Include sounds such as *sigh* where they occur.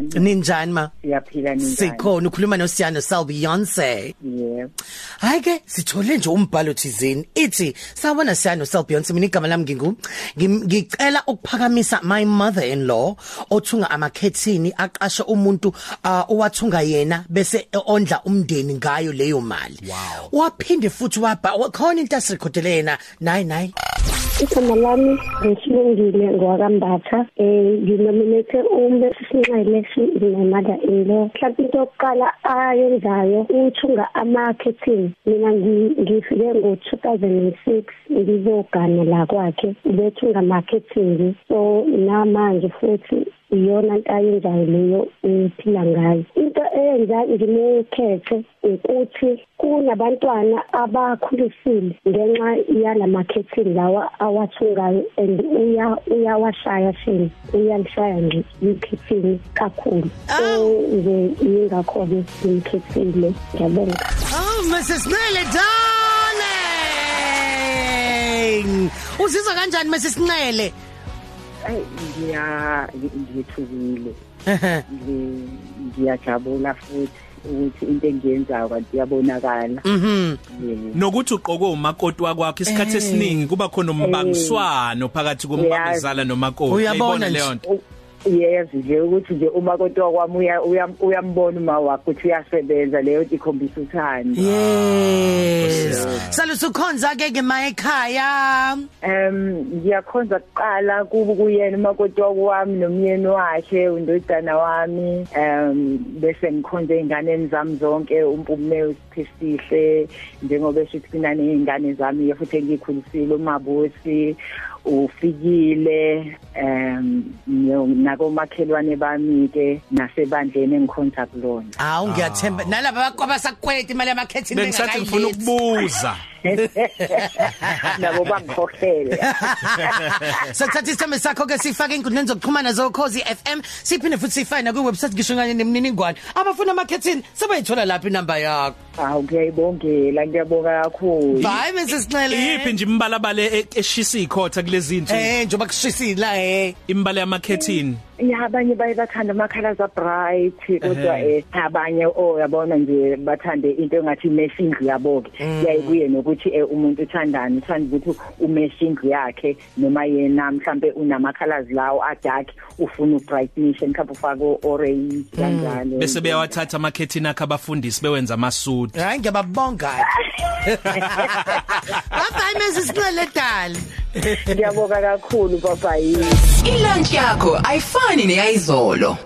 ninjani ma? Siyaphila ninjani. Sikhona ukhuluma noSiyano Sal Beyonce. Yebo. Hayi ke sithole nje umbhalo thizeni. Ithi sawubona Siyano Sal Beyonce mina igama lami ngingu ngicela ukuphakamisa my mother in law othunga amakhethini aqashe umuntu owathunga yena bese ondla umndeni ngayo leyo mali. Waphinde futhi wabha khona into asirekhodele yena. Nayi nayi. Igama lami ngisilungile ngwakambatha um nginominethe ume sisinxele my-mother in law mhlawumbe into yokuqala ayenzayo uthunga ama-marketing mina ngi- ngifike ngo-two thousand and six ngizogana la kwakhe ubethunga marketing so namanje futhi iyona nto ayenzayo leyo ephila ngayo. Into eyenza ngimukhethe ukuthi kunabantwana abakhulisile ngenxa yala marketing lawa awathungayo and uya uyawashaya shini uyalishaya nje marketing kakhulu. So nje yingakho-ke ngimkhethile ngiyabonga. Oh Mrs Nele darling! Uzizwa kanjani Mrs Nele ayi ngiya ngithukile. Ngi- ngiyajabula futhi ukuthi into engiyenzayo kanti iyabonakala. Mhm. Nokuthi uqokwe umakoti wakwakho isikhathi esiningi kuba khona umbangiswano phakathi kombangizala nomakoti. Uyabona leyo nto? Yezi nje ukuthi nje uma kodwa kwami uya- uya- uyambona uma wakho ukuthi uyasebenza leyo ikhombisa uthando. Yes Salusukhonza ke ke my ekhaya Um ngiyakhonza kuqala kubu kuyena umakoti wami nomyeni wakhe undodana wami. Um bese ngikhonze ingane zami zonke umpume usiphisihle njengoba eshithi kunani izingane zami futhi engikhulisile umabusi. Ufikile um nako makhelwane bami ke nasebandleni engikhonza kulona. Awu ngiyathemba. Nalabo bakwaba sakweleta imali yamakhethini bengisathi ngifuna ukubuza. *laughs* Nabo bangikhokhele. *laughs* Sathatha isithombe sakho ke sifake inkundleni zokuxhumana zokhozi FM siphinde futhi sifayina ku website ngisho kanye nemininingwane abafuna amakhethini sebayithola lapha inamba yakho. Awu ngiyayibongela. Ngiyabonga kakhulu. Bye Mrs Nele iyiphi nje imbalabale e- eshisa ikhotha kulezi zinto eh njoba kushisila eh. Imbala yamakhethini. Ya abanye baye bathanda ama-colors a-bright kodwa eh abanye oh yabona nje bathande into engathi imesha indlu yabo-ke. Kuyaye kuye nokuthi eh, umuntu uthandani uthanda ukuthi umesha indlu yakhe noma yena mhlambe unama-colors lawo adark ufuna ubrightnishe mhlawumbe ufake o-orange kanjalo. Bese beyawathatha amakhethini akhe abafundisi bewenza amasudu hayi ngiyababonga. Bye Mrs Nele darling ngiyabonga kakhulu baba yini. Ilunch yakho ayifani neyizolo